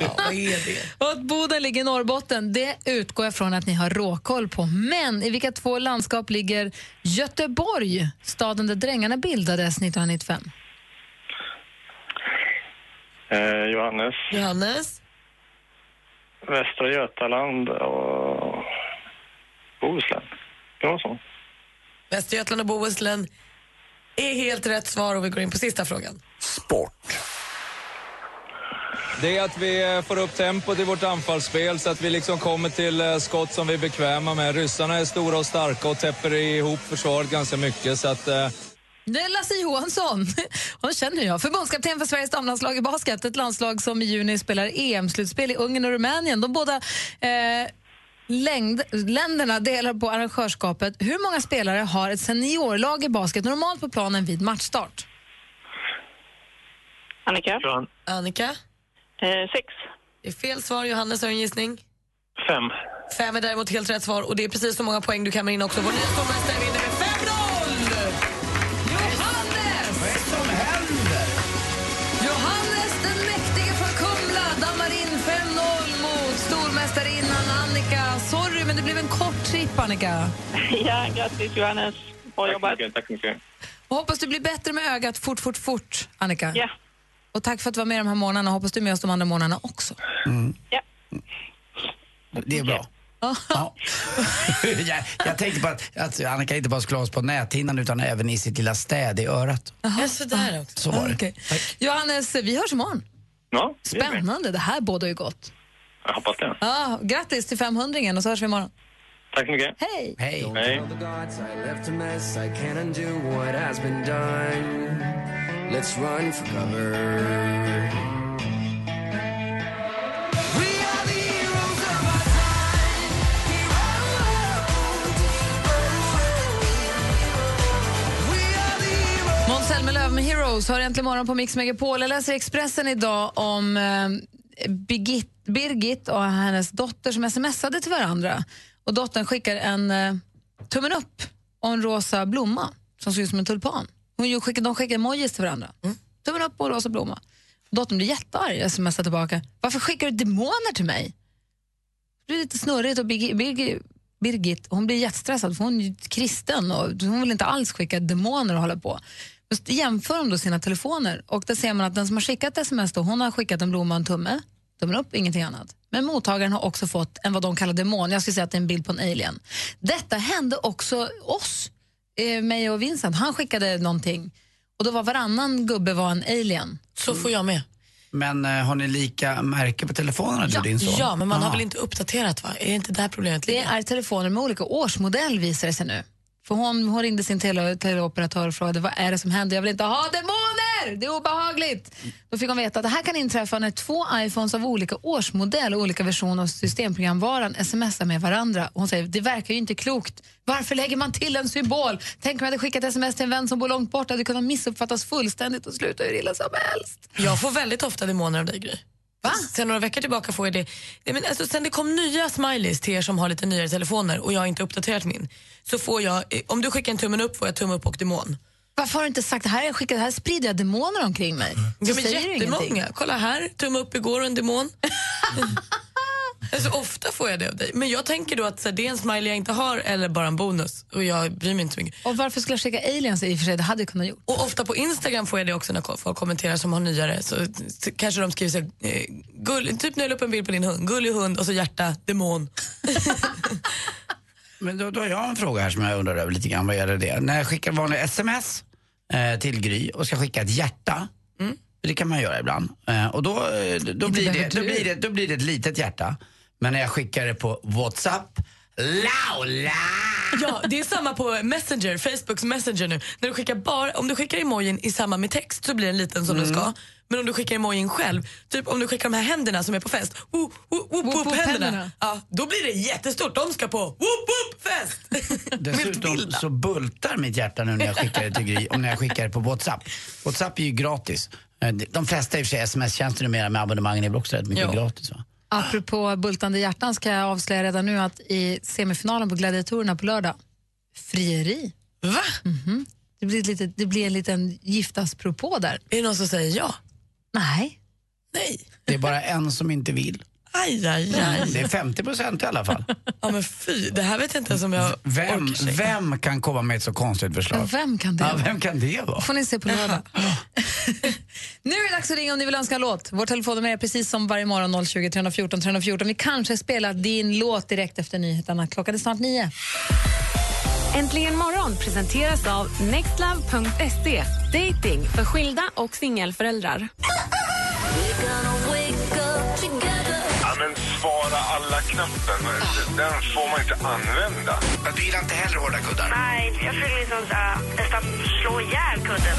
Ja, vad är det? (laughs) Och att Boden ligger i Norrbotten, det utgår jag från att ni har råkoll på. Men i vilka två landskap ligger Göteborg, staden där Drängarna bildades 1995? Eh, Johannes. Johannes? Västra Götaland och Bohuslän. Det var så. Västergötland och Bohuslän är helt rätt svar och vi går in på sista frågan. Det är att vi eh, får upp tempot i vårt anfallsspel så att vi liksom kommer till eh, skott som vi är bekväma med. Ryssarna är stora och starka och täpper ihop försvaret ganska mycket så att eh, Det är Lasse Johansson. Honom känner jag. Förbundskapten för Sveriges damlandslag i basket. Ett landslag som i juni spelar EM-slutspel i Ungern och Rumänien. De båda eh, längd, länderna delar på arrangörskapet. Hur många spelare har ett seniorlag i basket normalt på planen vid matchstart? Annika? Annika? Eh, sex. Det är fel svar. Johannes har en gissning. Fem. Fem är däremot helt rätt svar och det är precis så många poäng du kammar in också. Vår nya stormästare vinner med 5-0! Johannes! Vad är det som händer? Johannes den mäktige från Kumla dammar in 5-0 mot stormästarinnan Annika. Sorry, men det blev en kort tripp, Annika. (laughs) Ja, grattis Johannes. Bra jobbat. Tack så mycket. Och hoppas du blir bättre med ögat fort, fort, fort, Annika. Ja. Och tack för att du var med de här månaderna. Hoppas du är med oss de andra månaderna också. Ja. Det är bra. Ja. (laughs) jag, jag tänkte på att, att Annika inte bara skulle ha oss på näthinnan utan även i sitt lilla städ i örat. Ja, sådär också. Så var det. Okej. Johannes, vi hörs imorgon. Ja, det. Spännande, det här bådar ju gott. Jag hoppas det. Ja, grattis till 500 och så hörs vi imorgon. Tack så mycket. Hej! Hej. Hej. Let's run for cover. Måns Zelmerlöw med Heroes har äntligen morgon på Mix Megapol. Jag läser i Expressen idag om eh, Birgit, Birgit och hennes dotter som smsade till varandra. Och Dottern skickar en eh, tummen upp och en rosa blomma som ser ut som en tulpan. Hon ju skickar, de skickar emojis till varandra. Tummen upp och rosa blomma. Dottern blir jättearg och smsar tillbaka. Varför skickar du demoner till mig? Det blir lite snurrigt och Birgit, Birgit, Birgit hon blir jättestressad för hon är kristen och hon vill inte alls skicka demoner och hålla på. Just jämför de då sina telefoner och där ser man att den som har skickat sms då, hon har skickat en blomma och en tumme, tummen upp, ingenting annat. Men mottagaren har också fått en vad de kallar demon, jag skulle säga att det är en bild på en alien. Detta hände också oss, eh, mig och Vincent. Han skickade någonting och då var varannan gubbe var en alien. Så får jag med. Men eh, har ni lika märke på telefonerna du och din son? Ja, men man har Aha. väl inte uppdaterat va? Är det inte där problemet Det ligger? är telefoner med olika årsmodell visar det sig nu. För hon, hon ringde sin tele, teleoperatör och frågade vad är det som händer. Jag vill inte ha demoner! Det är obehagligt! Då fick hon veta att det här kan inträffa när två iPhones av olika årsmodell och olika versioner av systemprogramvaran smsar med varandra. Och Hon säger det verkar ju inte klokt. Varför lägger man till en symbol? Tänk om jag hade skickat sms till en vän som bor långt bort. Det hade kunnat missuppfattas fullständigt och sluta hur illa som helst. Jag får väldigt ofta demoner av dig, Gry. Va? Sen några veckor tillbaka får jag det. Nej, Men alltså, sen det kom nya smileys till er som har lite nyare telefoner och jag har inte uppdaterat min, så får jag, eh, om du skickar en tummen upp får jag tumme upp och demon. Varför har du inte sagt det här? Jag skickat, här sprider jag demoner omkring mig. Ja, men jättemånga. Kolla här, tumme upp igår och en demon. (laughs) alltså, ofta får jag det av dig. Men jag tänker då att så, här, det är en smiley jag inte har eller bara en bonus och jag bryr mig inte så mycket. Och varför skulle jag skicka aliens i och för sig? Det hade jag kunnat gjort. Och ofta på Instagram får jag det också när folk kommenterar som har nyare. Så, så kanske de skriver så här, eh, gull, typ när jag la upp en bild på din hund, gullig hund och så hjärta, demon. (laughs) Men då, då har jag en fråga här som jag undrar över lite grann. Vad gäller det? När jag skickar vanliga sms eh, till Gry och ska skicka ett hjärta, det kan man göra ibland, eh, och då, eh, då, blir det, då, blir det, då blir det ett litet hjärta. Men när jag skickar det på WhatsApp, Laula! Ja, det är samma på Messenger, Facebooks Messenger nu. När du skickar bara, om du skickar emojin i samma med text så blir den liten som den ska. Men om du skickar emojin själv, typ om du skickar de här händerna som är på fest, whoop, whoop, whoop, whoop, händerna, händerna. Ja, då blir det jättestort. De ska på whoop, whoop, fest! (laughs) Dessutom så bultar mitt hjärta nu när jag skickar det till Gry och när jag skickar det på WhatsApp. WhatsApp är ju gratis. Eh, De flesta i och för sig sms-tjänster numera med abonnemangen är väl också rätt mycket Jo. gratis va? Apropå bultande hjärtan ska jag avslöja redan nu att i semifinalen på Gladiatorerna på lördag, frieri. Va? Mhm. Det, blir ett litet, det blir en liten giftaspropå där. Är det någon som säger ja? Nej. Nej. Det är bara en som inte vill. Aj, aj, aj. Det är 50 procent i alla fall. Ja, men fy, det här vet jag inte ens om jag Vem, orkar säga. vem kan komma med ett så konstigt förslag? Vem kan det Ja, vara? vem kan det vara? får ni se på lördag. (laughs) nu är det dags att ringa om ni vill önska en låt. Vår telefonnummer är precis som varje morgon 020 314 314. Vi kanske spelar din låt direkt efter nyheterna. Klockan är snart nio. Äntligen morgon presenteras av nextlove.se. Dating för skilda och singelföräldrar. Alla-knappen, den får man inte använda. Du gillar inte heller hårda kuddar? Nej, jag försöker liksom här, nästan slå ihjäl kudden.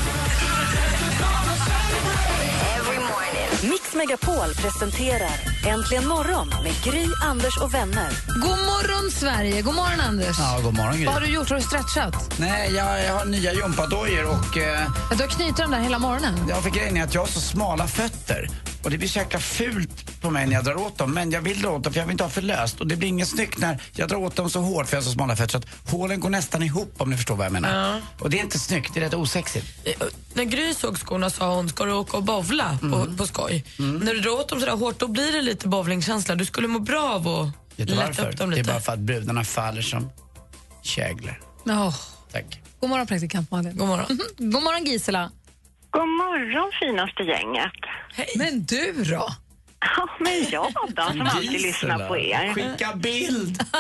Mix Megapol presenterar Äntligen morgon med Gry, Anders och vänner. God morgon, Sverige! God morgon, Anders. Ja, god morgon Gry. Vad har du gjort? Har du stretchat? Nej, jag, jag har nya gympadojor och... Eh, Du har knutit dem där hela morgonen. Ja, för grejen är att jag har så smala fötter. Och det blir så jäkla fult på mig när jag drar åt dem. Men jag vill dra åt dem för jag vill inte ha för löst. Och det blir inget snyggt när jag drar åt dem så hårt för jag har så smala fötter så att hålen går nästan ihop om ni förstår vad jag menar. Ja. Och det är inte snyggt, det är rätt osexigt. Eh, När Gry såg skorna sa hon, ska du åka och bowla Mm. på, på skoj? När du drar åt dem sådär hårt då blir det lite bowlingkänsla. Du skulle må bra av att lätta upp dem Det är lite. bara för att brudarna faller som käglor. Oh. Tack. God morgon, praktikant Malin. God morgon. God morgon, Gisela. God morgon, finaste gänget. Men du då? Ja, men jag då, som alltid lyssnar på er. Skicka bild! (laughs)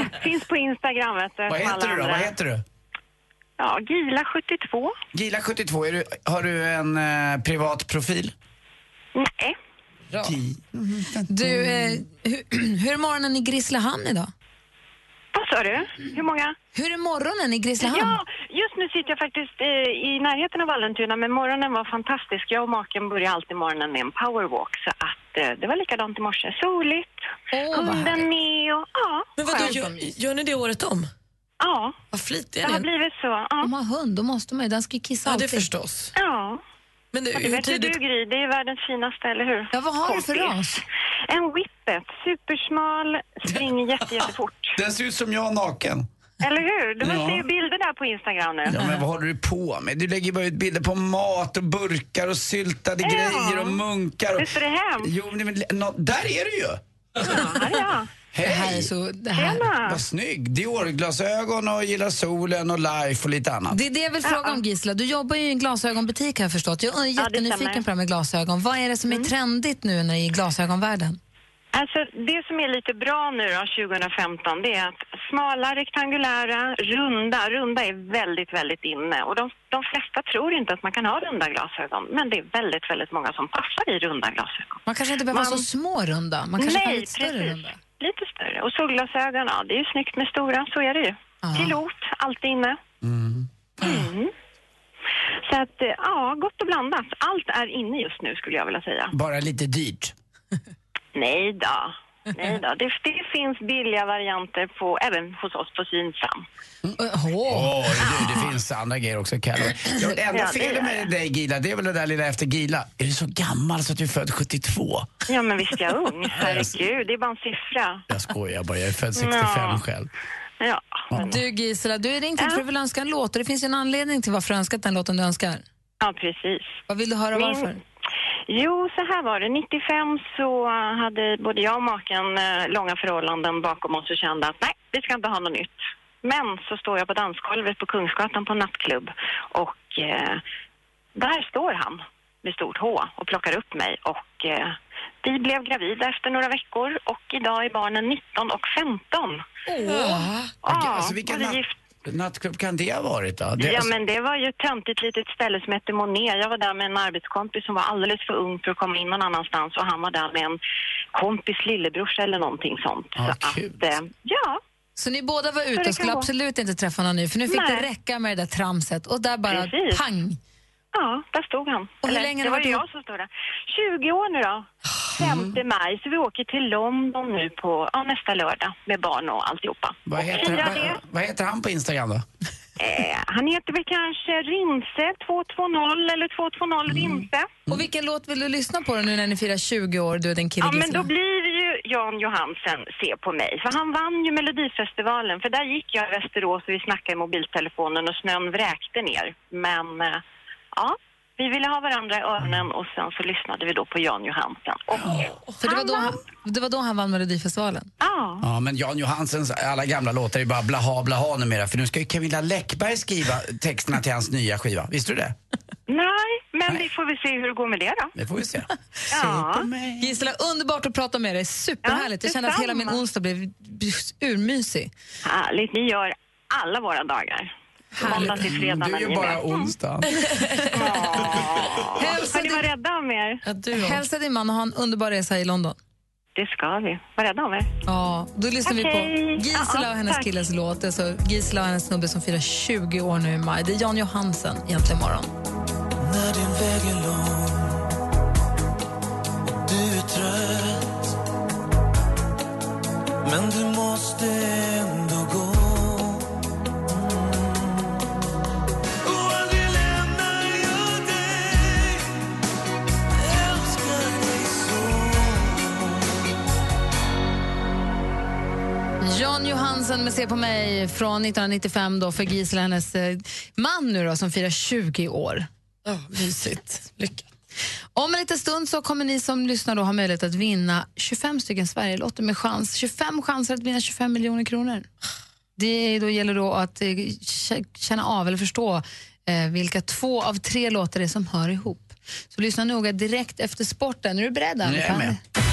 Äh, finns på Instagram, vet du. Vad heter du då? andra. Vad heter du? Ja, Gila72. Gila72, är du, har du en eh, privat profil? Nej. Gi- Du, eh, hur, (clears throat) hur är morgonen i Grisslehamn idag? Vad sa du? Hur många? Hur är morgonen i Grisslehamn? Ja, just nu sitter jag faktiskt eh, i närheten av Vallentuna, men morgonen var fantastisk. Jag och maken börjar alltid morgonen med en powerwalk, så att eh, det var likadant i morse. Soligt, hunden med och ja. Men vadå, skönt. gör, gör ni det året om? Ja. Vad flitiga Det ni har är. blivit så. Ja. Om man har hund, då måste man ju. Den ska ju kissa Ja, det alltid. förstås. ja. Men du, Ja, det hur vet tidigt? du Gry, det är världens finaste, eller hur? Ja, vad har du för Kompis. ras? En whippet, supersmal, springer (laughs) jätte, jättefort. Den ser ut som jag naken. Eller hur? Du Ja. måste ju bilder där på Instagram nu. Ja, men vad håller du på med? Du lägger bara ut bilder på mat och burkar och syltade Ja. grejer och munkar. Och... Visst är det hemskt? Jo, men, nå- där är du ju! Ja, här jag. Det här är Hej! så... Det, här. Tjena! Vad snygg! Dior-glasögon och gillar solen och life och lite annat. det är det jag vill fråga om, Gisela. Du jobbar ju i en glasögonbutik har jag förstått. Jag är det jättenyfiken på det här med glasögon. Vad är det som är trendigt nu när det är i glasögonvärlden? Alltså, det som är lite bra nu då, 2015, det är att smala, rektangulära, runda, runda är väldigt, väldigt inne. Och de, de flesta tror inte att man kan ha runda glasögon, men det är väldigt, väldigt många som passar i runda glasögon. Man kanske inte behöver Man- så små runda. Man kanske kan ha Nej, lite större precis. runda. Lite större. Och solglasögon, ja, det är ju snyggt med stora, så är det ju. Pilot, alltid inne. Mm. Så att, eh, ja, gott och blandat. Allt är inne just nu skulle jag vilja säga. Bara lite dyrt. Nej då. Nej då. Det, det finns billiga varianter på, även hos oss på Synsam. Åh, du, det finns andra grejer också, Kalle. Det enda Ja, det felet med dig, Gila, det är väl det där lilla efter Gila. Är du så gammal så att du är född 72? Ja, men visst är jag ung. (laughs) Herregud, det är bara en siffra. Jag skojar bara, jag är född 65 Ja. själv. Ja. Du Gisela, du är ringt hit för att du vill önska en låt och det finns ju en anledning till varför du önskat den låten du önskar. Ja, precis. Vad vill du höra Min- varför? Jo, så här var det. 95 så hade både jag och maken eh, långa förhållanden bakom oss och kände att nej, vi ska inte ha något nytt. Men så står jag på dansgolvet på Kungsgatan på en nattklubb och eh, där står han med stort H och plockar upp mig och eh, vi blev gravida efter några veckor och idag är barnen 19 och 15. Åh. Ja, alltså, vilken vi gift- nattklubb kan det ha varit då? Det, Ja, men det var ju ett töntigt litet ställe som hette Monet. Jag var där med en arbetskompis som var alldeles för ung för att komma in någon annanstans och han var där med en kompis lillebrorsa eller någonting sånt. Ah, så att, eh, ja. Så ni båda var ute och skulle absolut inte träffa någon ny för nu fick Nej. det räcka med det där tramset och där bara Precis. pang. Ja, där stod han. Och hur Eller, länge det var varit jag som stod där. 20 år nu då. 5 maj, så vi åker till London nu på ja, nästa lördag med barn och alltihopa. vad, heter, Fira vad, det. vad heter han på Instagram då? Eh, han heter väl kanske Rinse 220 eller 220 Rinse. Och vilken låt vill du lyssna på då nu när ni firar 20 år, du och din kille Ja, men då blir det ju Jan Johansen Se på mig. För han vann ju Melodifestivalen. För där gick jag i Västerås och vi snackade i mobiltelefonen och snön vräkte ner. Men eh, ja, Vi ville ha varandra i öronen och sen så lyssnade vi då på Jan Johansen. Och För det var, då han, det var då han vann Melodifestivalen? Ja. Ja, men Jan Johansens alla gamla låtar är bara blaha blaha numera. För nu ska ju Camilla Läckberg skriva texterna till hans nya skiva. Visste du det? Nej, men vi får väl se hur det går med det då. Det får vi se. Ja. Gisela, underbart att prata med dig. Superhärligt. Ja, Jag kände att hela min onsdag blev urmysig. Härligt, ni gör alla våra dagar. Måndag till fredag Du när är ni ju är bara onsdag. (laughs) Hälsa ni vara rädda om er? Hälsa din man och ha en underbar resa i London. Det ska vi. Var rädda om er. Ja, då lyssnar vi på. Gisela Ja, och hennes tack. killes låt. Alltså Gisela och hennes snubbe som firar 20 år nu i maj. Det är Jan Johansen egentligen imorgon. När din väg är lång och du är trött Men du måste Jan Johansen med Se på mig från 1995 då för Gisela hennes eh, man nu då som firar 20 år. Ja, mysigt. Lycka. Om en liten stund så kommer ni som lyssnar då ha möjlighet att vinna 25 stycken Sverigelotter med chans. 25 chanser att vinna 25 miljoner kronor. Det då gäller då att eh, känna av eller förstå eh, vilka två av tre låtar det är som hör ihop. Så lyssna noga direkt efter sporten. Är du beredd? Nu är jag Annika? med.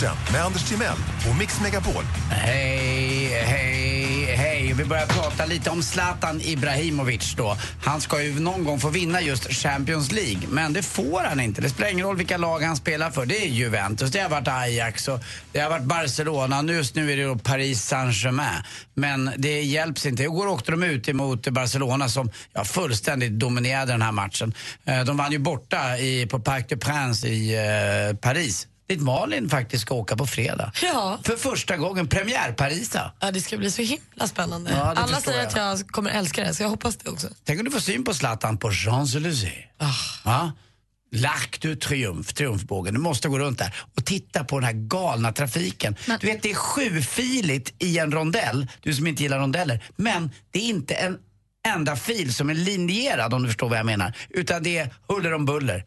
Sporten med Anders Timell och Mix Megapol. Hej, hej, hej. Vi börjar prata lite om Zlatan Ibrahimovic då. Han ska ju någon gång få vinna just Champions League, men det får han inte. Det spelar ingen roll vilka lag han spelar för. Det är Juventus, det har varit Ajax och det har varit Barcelona. Just nu är det då Paris Saint-Germain. Men det hjälps inte. Igår åkte de ut emot Barcelona som ja, fullständigt dominerade den här matchen. Eh, de vann ju borta i, på Parc des Princes i eh, Paris. Dit Malin faktiskt ska åka på fredag. Ja. För första gången, premiär-Parisa. Ja, det ska bli så himla spännande. Ja, Alla säger jag. att jag kommer älska det, så jag hoppas det också. Tänk om du får syn på Zlatan på Champs-Élysées. Ja. L'arc du Triomphe, triumfbågen. Du måste gå runt där och titta på den här galna trafiken. Du vet, det är sjufiligt i en rondell, du som inte gillar rondeller. Men det är inte en enda fil som är linjerad om du förstår vad jag menar. Utan det är huller om buller.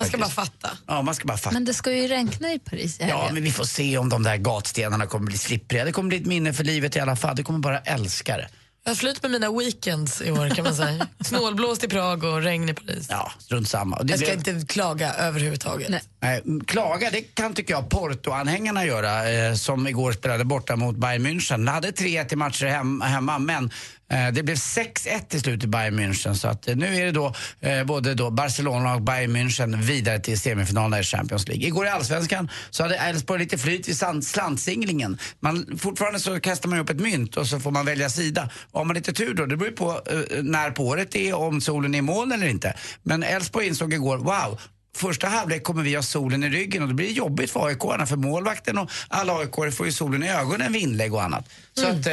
Man ska bara fatta. Ja, man ska bara fatta. Men det ska ju regna i Paris i helgen. Ja, men vi får se om de där gatstenarna kommer bli slippriga. Det kommer bli ett minne för livet i alla fall. Du kommer bara älska det. Jag har flytt med mina weekends i år kan man säga. (laughs) Snålblåst i Prag och regn i Paris. Ja, strunt samma. Det Jag ska blev- inte klaga överhuvudtaget. Nej. Nej, m- klaga, det kan tycker jag Porto-anhängarna göra eh, som igår spelade borta mot Bayern München. De hade 3-1 i matcher hem, hemma men det blev 6-1 till slut i Bayern München. Så att, eh, nu är det då eh, både då Barcelona och Bayern München vidare till semifinalerna i Champions League. Igår i Allsvenskan så hade Elfsborg lite flyt vid slantsinglingen. Man, fortfarande så kastar man upp ett mynt och så får man välja sida. Och har man lite tur då, det beror ju på eh, när på året det är, om solen är i moln eller inte. Men Elfsborg insåg igår, wow, Första halvlek kommer vi ha solen i ryggen och det blir jobbigt för aik för målvakten och alla aik får ju solen i ögonen vid inlägg och annat. Så att eh,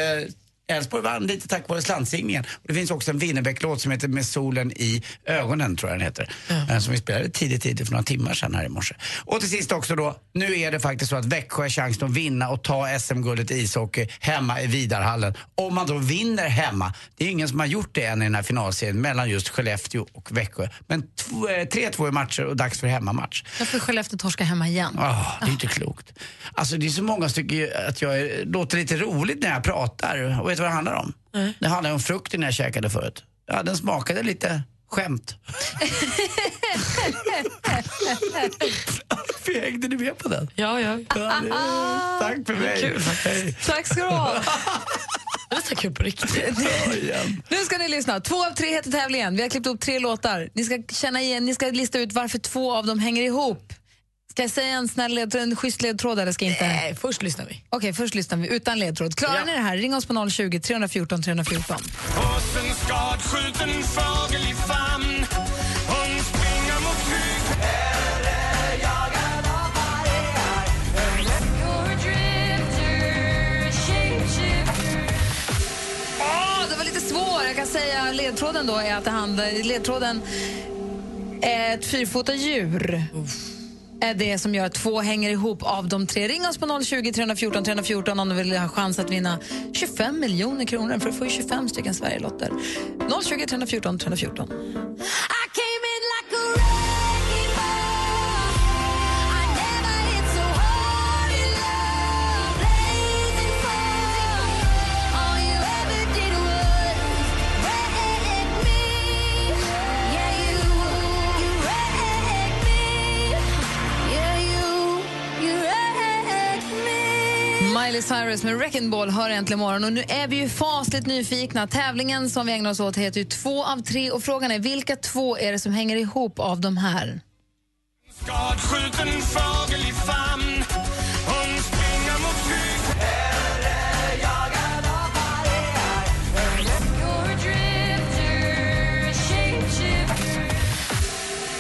Elfsborg vann lite tack vare slantsinglingen. Och det finns också en Winnerbäck-låt som heter Med solen i ögonen, tror jag den heter. Eh, Som vi spelade tidigt, tidigt för några timmar sedan här i morse. Och till sist också då, nu är det faktiskt så att Växjö har chansen att vinna och ta SM-guldet i ishockey hemma i Vidarhallen. Om man då vinner hemma, det är ingen som har gjort det än i den här finalserien mellan just Skellefteå och Växjö. Men tv- eh, 3-2 i matcher och dags för hemmamatch. Varför Skellefteå torska hemma igen? Ah, det är inte klokt. Alltså det är så många som tycker att jag låter lite roligt när jag pratar. Och vet vad det handlar om? Det handlar om frukten jag käkade förut. Ja, den smakade lite skämt. (laughs) Hängde ni med på den? Ja, ja. Tack för mig. Kul faktiskt. Tack ska du ha. Det är så kul på riktigt. Nu ska ni lyssna. Två av tre heter tävlingen. Vi har klippt upp tre låtar. Ni ska känna igen, ni ska lista ut varför två av dem hänger ihop. Ska jag säga en snäll ledtråd, en schysst ledtråd eller ska jag inte? Nej, först lyssnar vi. Okej, först lyssnar vi utan ledtråd. Klarar ni det här? Ring oss på 020 314 314. Hos en skadskjuten fågel i famn Hon springer mot skydd Åh, det var lite svår. Jag kan säga ledtråden då är att det handlar, ledtråden är ett fyrfota djur är det som gör att två hänger ihop av de tre. Ring oss på 020 314 314 om du vill ha chans att vinna 25 miljoner kronor för du får ju 25 stycken Sverigelotter. 020 314 314. Miley Cyrus med Wrecking Ball hör äntligen morgon. Och nu är vi ju fasligt nyfikna. Tävlingen som vi ägnar oss åt heter ju två av tre och frågan är vilka två är det som hänger ihop av de här? Skadskjuten fågel i famn Hon springer mot flyg Eller jagad av vargar You're a drifter, shapeshifter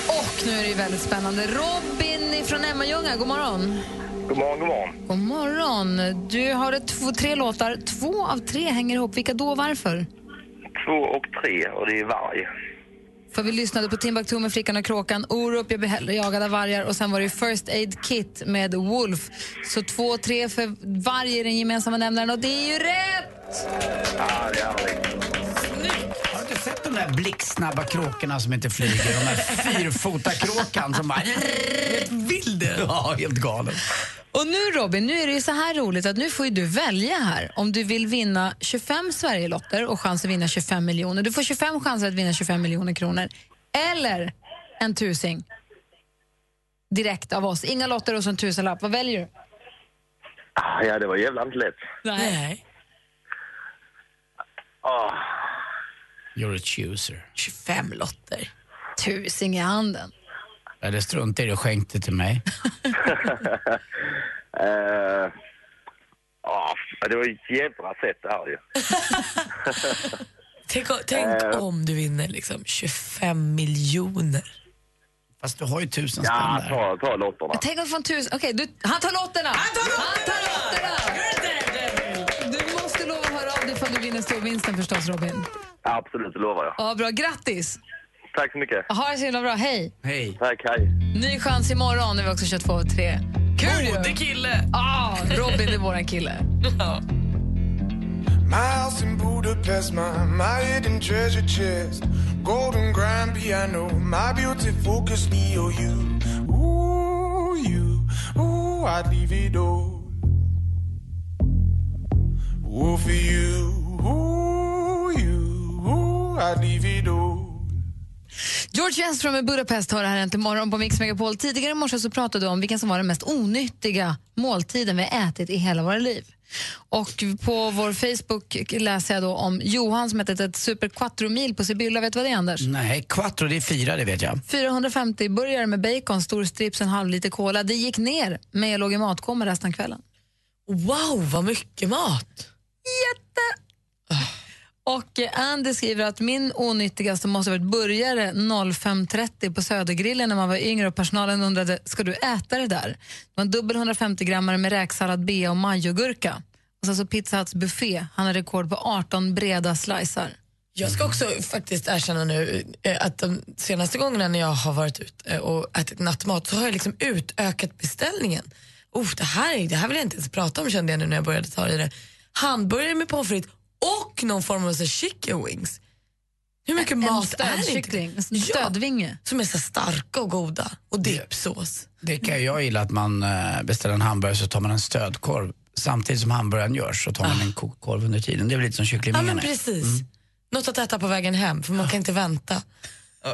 Och nu är det ju väldigt spännande. Robin från Emmaljunga, god morgon. God morgon, god morgon. God morgon. Du har två, tre låtar. Två av tre hänger ihop. Vilka då och varför? Två och tre och det är varg. För vi lyssnade på Timbuktu med Flickan och Kråkan, Orup, Jag blir hellre jagad av vargar och sen var det First Aid Kit med Wolf. Så två och tre för varg är den gemensamma nämnaren och det är ju rätt! Ja, det är härligt. Inte sett de där blixtsnabba kråkorna som inte flyger? De där fyrfotakråkan som bara... Helt vild Ja, helt galen. Och nu Robin, nu är det ju så här roligt att nu får ju du välja här om du vill vinna 25 Sverigelotter och chans att vinna 25 miljoner. Du får 25 chanser att vinna 25 miljoner kronor. Eller en tusing. Direkt av oss. Inga lotter och så en tusenlapp. Vad väljer du? Ah, Ja, det var jävla inte lätt. Nej. Ah, You're a chooser. 25 lotter. Tusing i handen. Eller strunta i det och skänk det till mig. (laughs) eh, ah, det var ett jävla sätt det här ju. (laughs) Tänk, tänk Eh. om du vinner liksom 25 miljoner. Fast du har ju tusen Ja, ta, ta lotterna. Jag tänker att få en tusen... Okej, du, han tar lotterna! Han tar lotterna! Du vinner storvinsten förstås, Robin. Absolut, det lovar jag. Ja, bra. Grattis! Tack så mycket. Ha det så himla bra. Hej! Hej. Tack, hej. Ny chans imorgon när vi också kör två och tre. Kul ju! Modig kille! Ah, Robin är våran kille. My house in Budapest, my, my hidden treasure chest Golden grand piano, my beauty focus, me or you Ooh, you, ooh, I'd leave it all Ooh, for you, ooh, you, ooh, I'd leave it all George Enström med Budapest har det här äntligen morgon på Mix Megapol. Tidigare i morse så pratade du om vilken som var den mest onyttiga måltiden vi ätit i hela våra liv. Och på vår Facebook läser jag då om Johan som ätit ett Super Quattro Mil på Sibylla. Vet du vad det är, Anders? Nej, quattro det är fyra, det vet jag. 450 burgare med bacon, stor strips, en halv liter cola. Det gick ner, men jag låg i matkoma resten av kvällen. Wow, vad mycket mat! Jätte! Och eh, Andy skriver att min onyttigaste måste ha varit burgare 05.30 på Södergrillen när man var yngre och personalen undrade ska du äta det där? Det var en dubbel 150 grammare med räksallad, bea och majogurka. Och sen så Pizza Huts buffé. Han har rekord på 18 breda slicer. Jag ska också faktiskt erkänna nu eh, att de senaste gångerna när jag har varit ute eh, och ätit nattmat så har jag liksom utökat beställningen. Oh, det, här, det här vill jag inte ens prata om kände jag nu när jag började ta i det. Hamburgare med pommes frites och någon form av så chicken wings. Hur mycket En mat är det inte? en stödvinge. som är så starka och goda. Och dippsås. Det kan jag gilla att man eh, beställer en hamburgare så tar man en stödkorv. Samtidigt som hamburgaren görs så tar man en kokt korv under tiden. Det är väl lite som Ja kycklingvingarna. men precis. Något att äta på vägen hem för man kan inte vänta.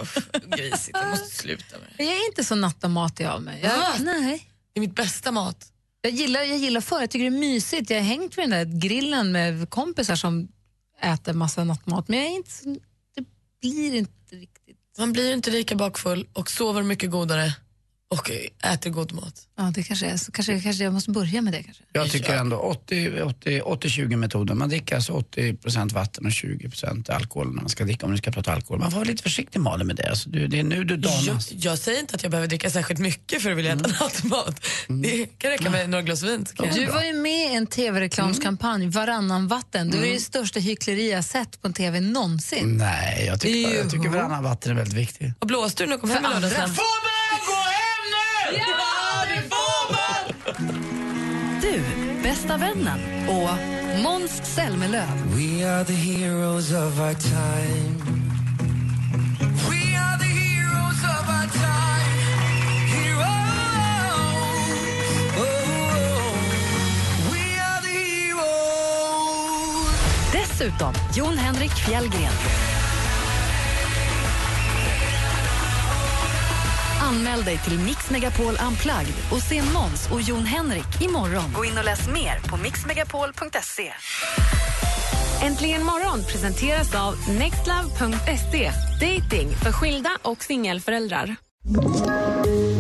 Usch, grisigt, jag måste sluta med det. Jag är inte så nattamatig av mig. Jag, nej. Det är mitt bästa mat. Jag gillar, jag gillar för jag tycker det är mysigt. Jag har hängt vid den där grillen med kompisar som äter massa nattmat. Men jag är inte det blir inte riktigt... Man blir inte lika bakfull och sover mycket godare och äter god mat. Ja, det kanske är så. Kanske, kanske jag måste börja med det kanske. Jag tycker ändå 80-20 metoden. Man dricker alltså 80% vatten och 20% alkohol när man ska dricka, om du ska prata alkohol. Man får vara lite försiktig Malin med det. Alltså, du, det är nu du Jag, danas. jag säger inte att jag behöver dricka särskilt mycket för att vilja äta nattmat. Det kan räcka med några glas vin. jag- Du var ju med i en tv-reklamskampanj, Varannan vatten. Det var ju det största hyckleri jag sett på en tv någonsin. Nej, jag tycker, jag tycker varannan vatten är väldigt viktig. Och blåste du när du kom hem i lördags? Bästa vännen och Måns Zelmerlöw. We are the heroes of our time. We are the heroes of our time. Heroes. Oh, we are the heroes. Dessutom Jon Henrik Fjällgren. Anmäl dig till Mix Megapol Unplugged och se Måns och Jon Henrik imorgon. Gå in och läs mer på mixmegapol.se. Äntligen morgon presenteras av nextlove.se. Dating för skilda och singelföräldrar.